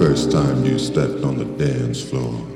first time you stepped on the dance floor.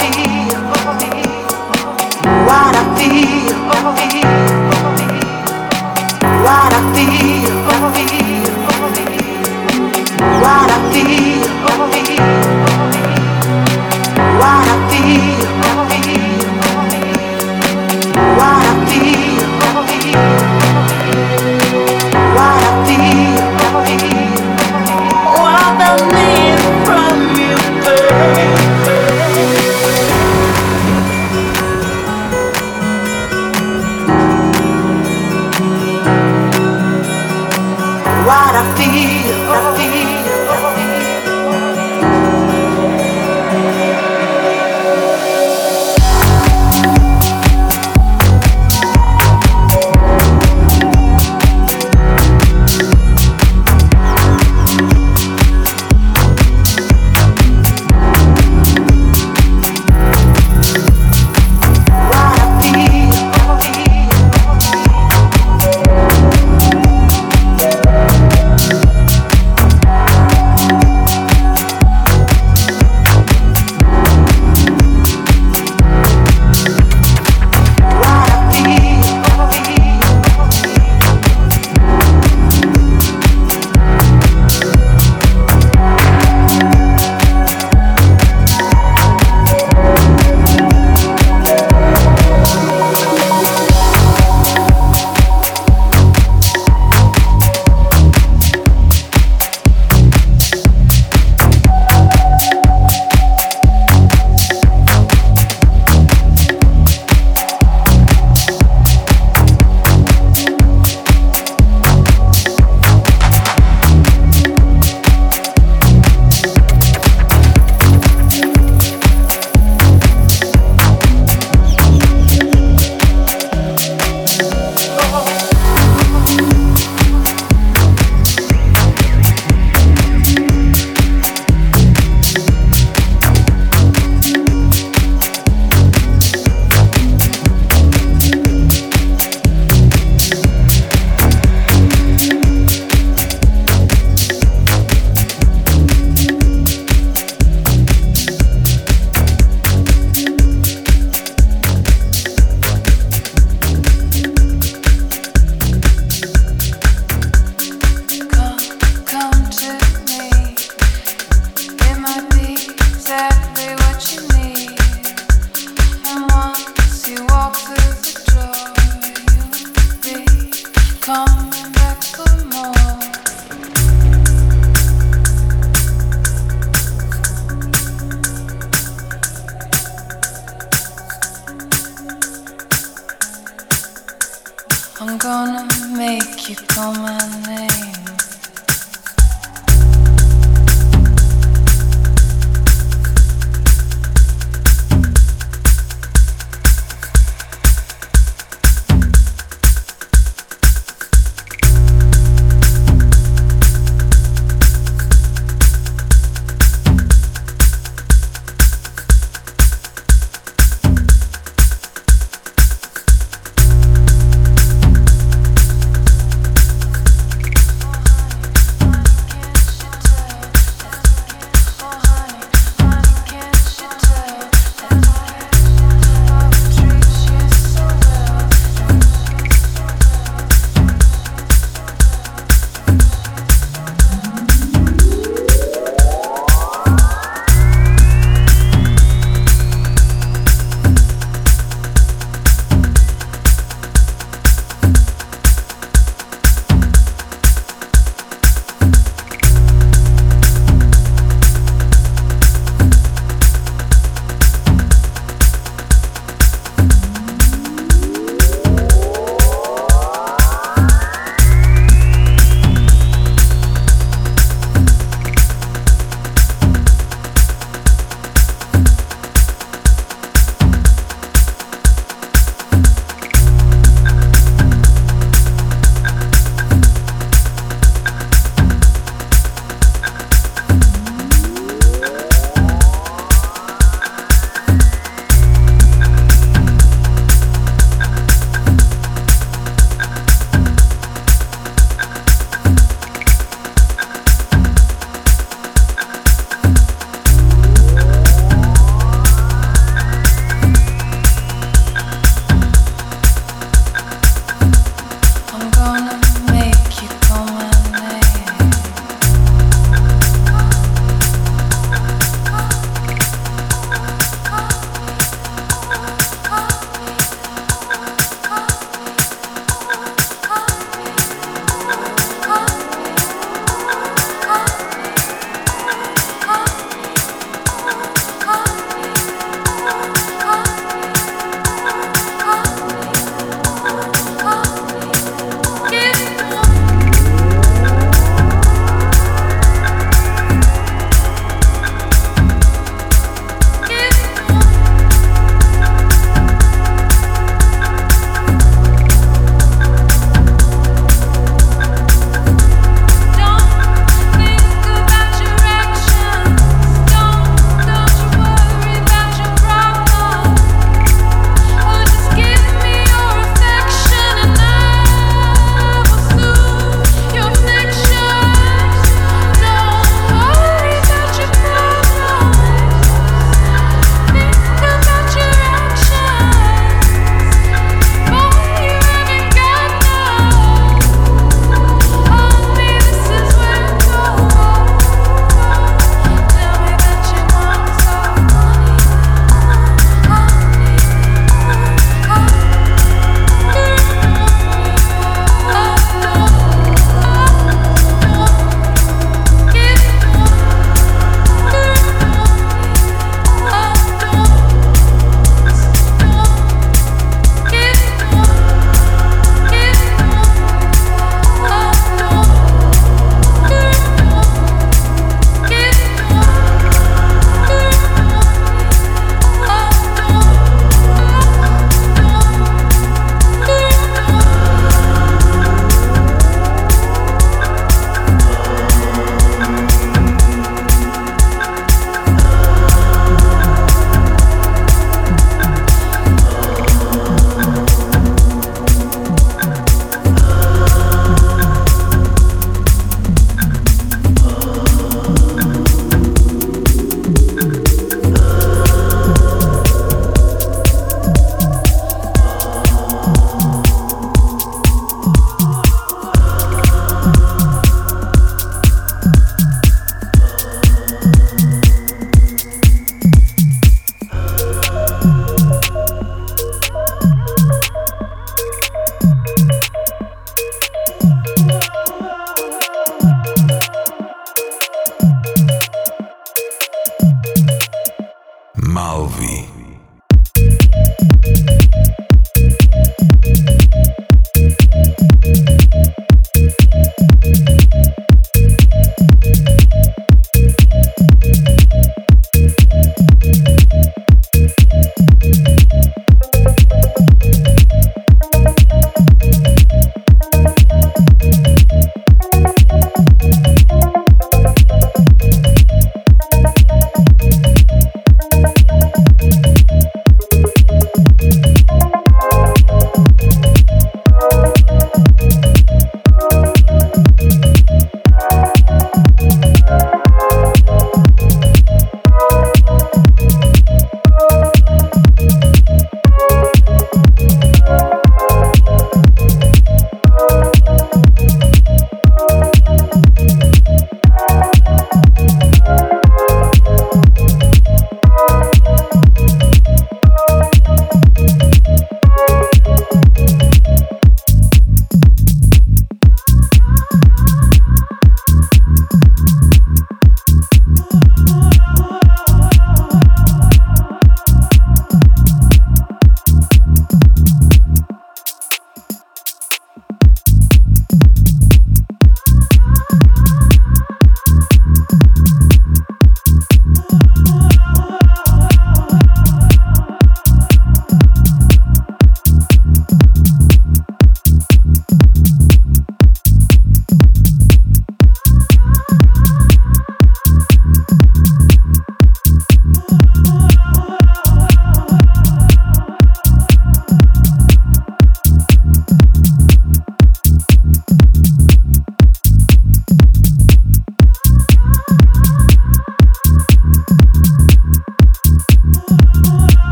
You.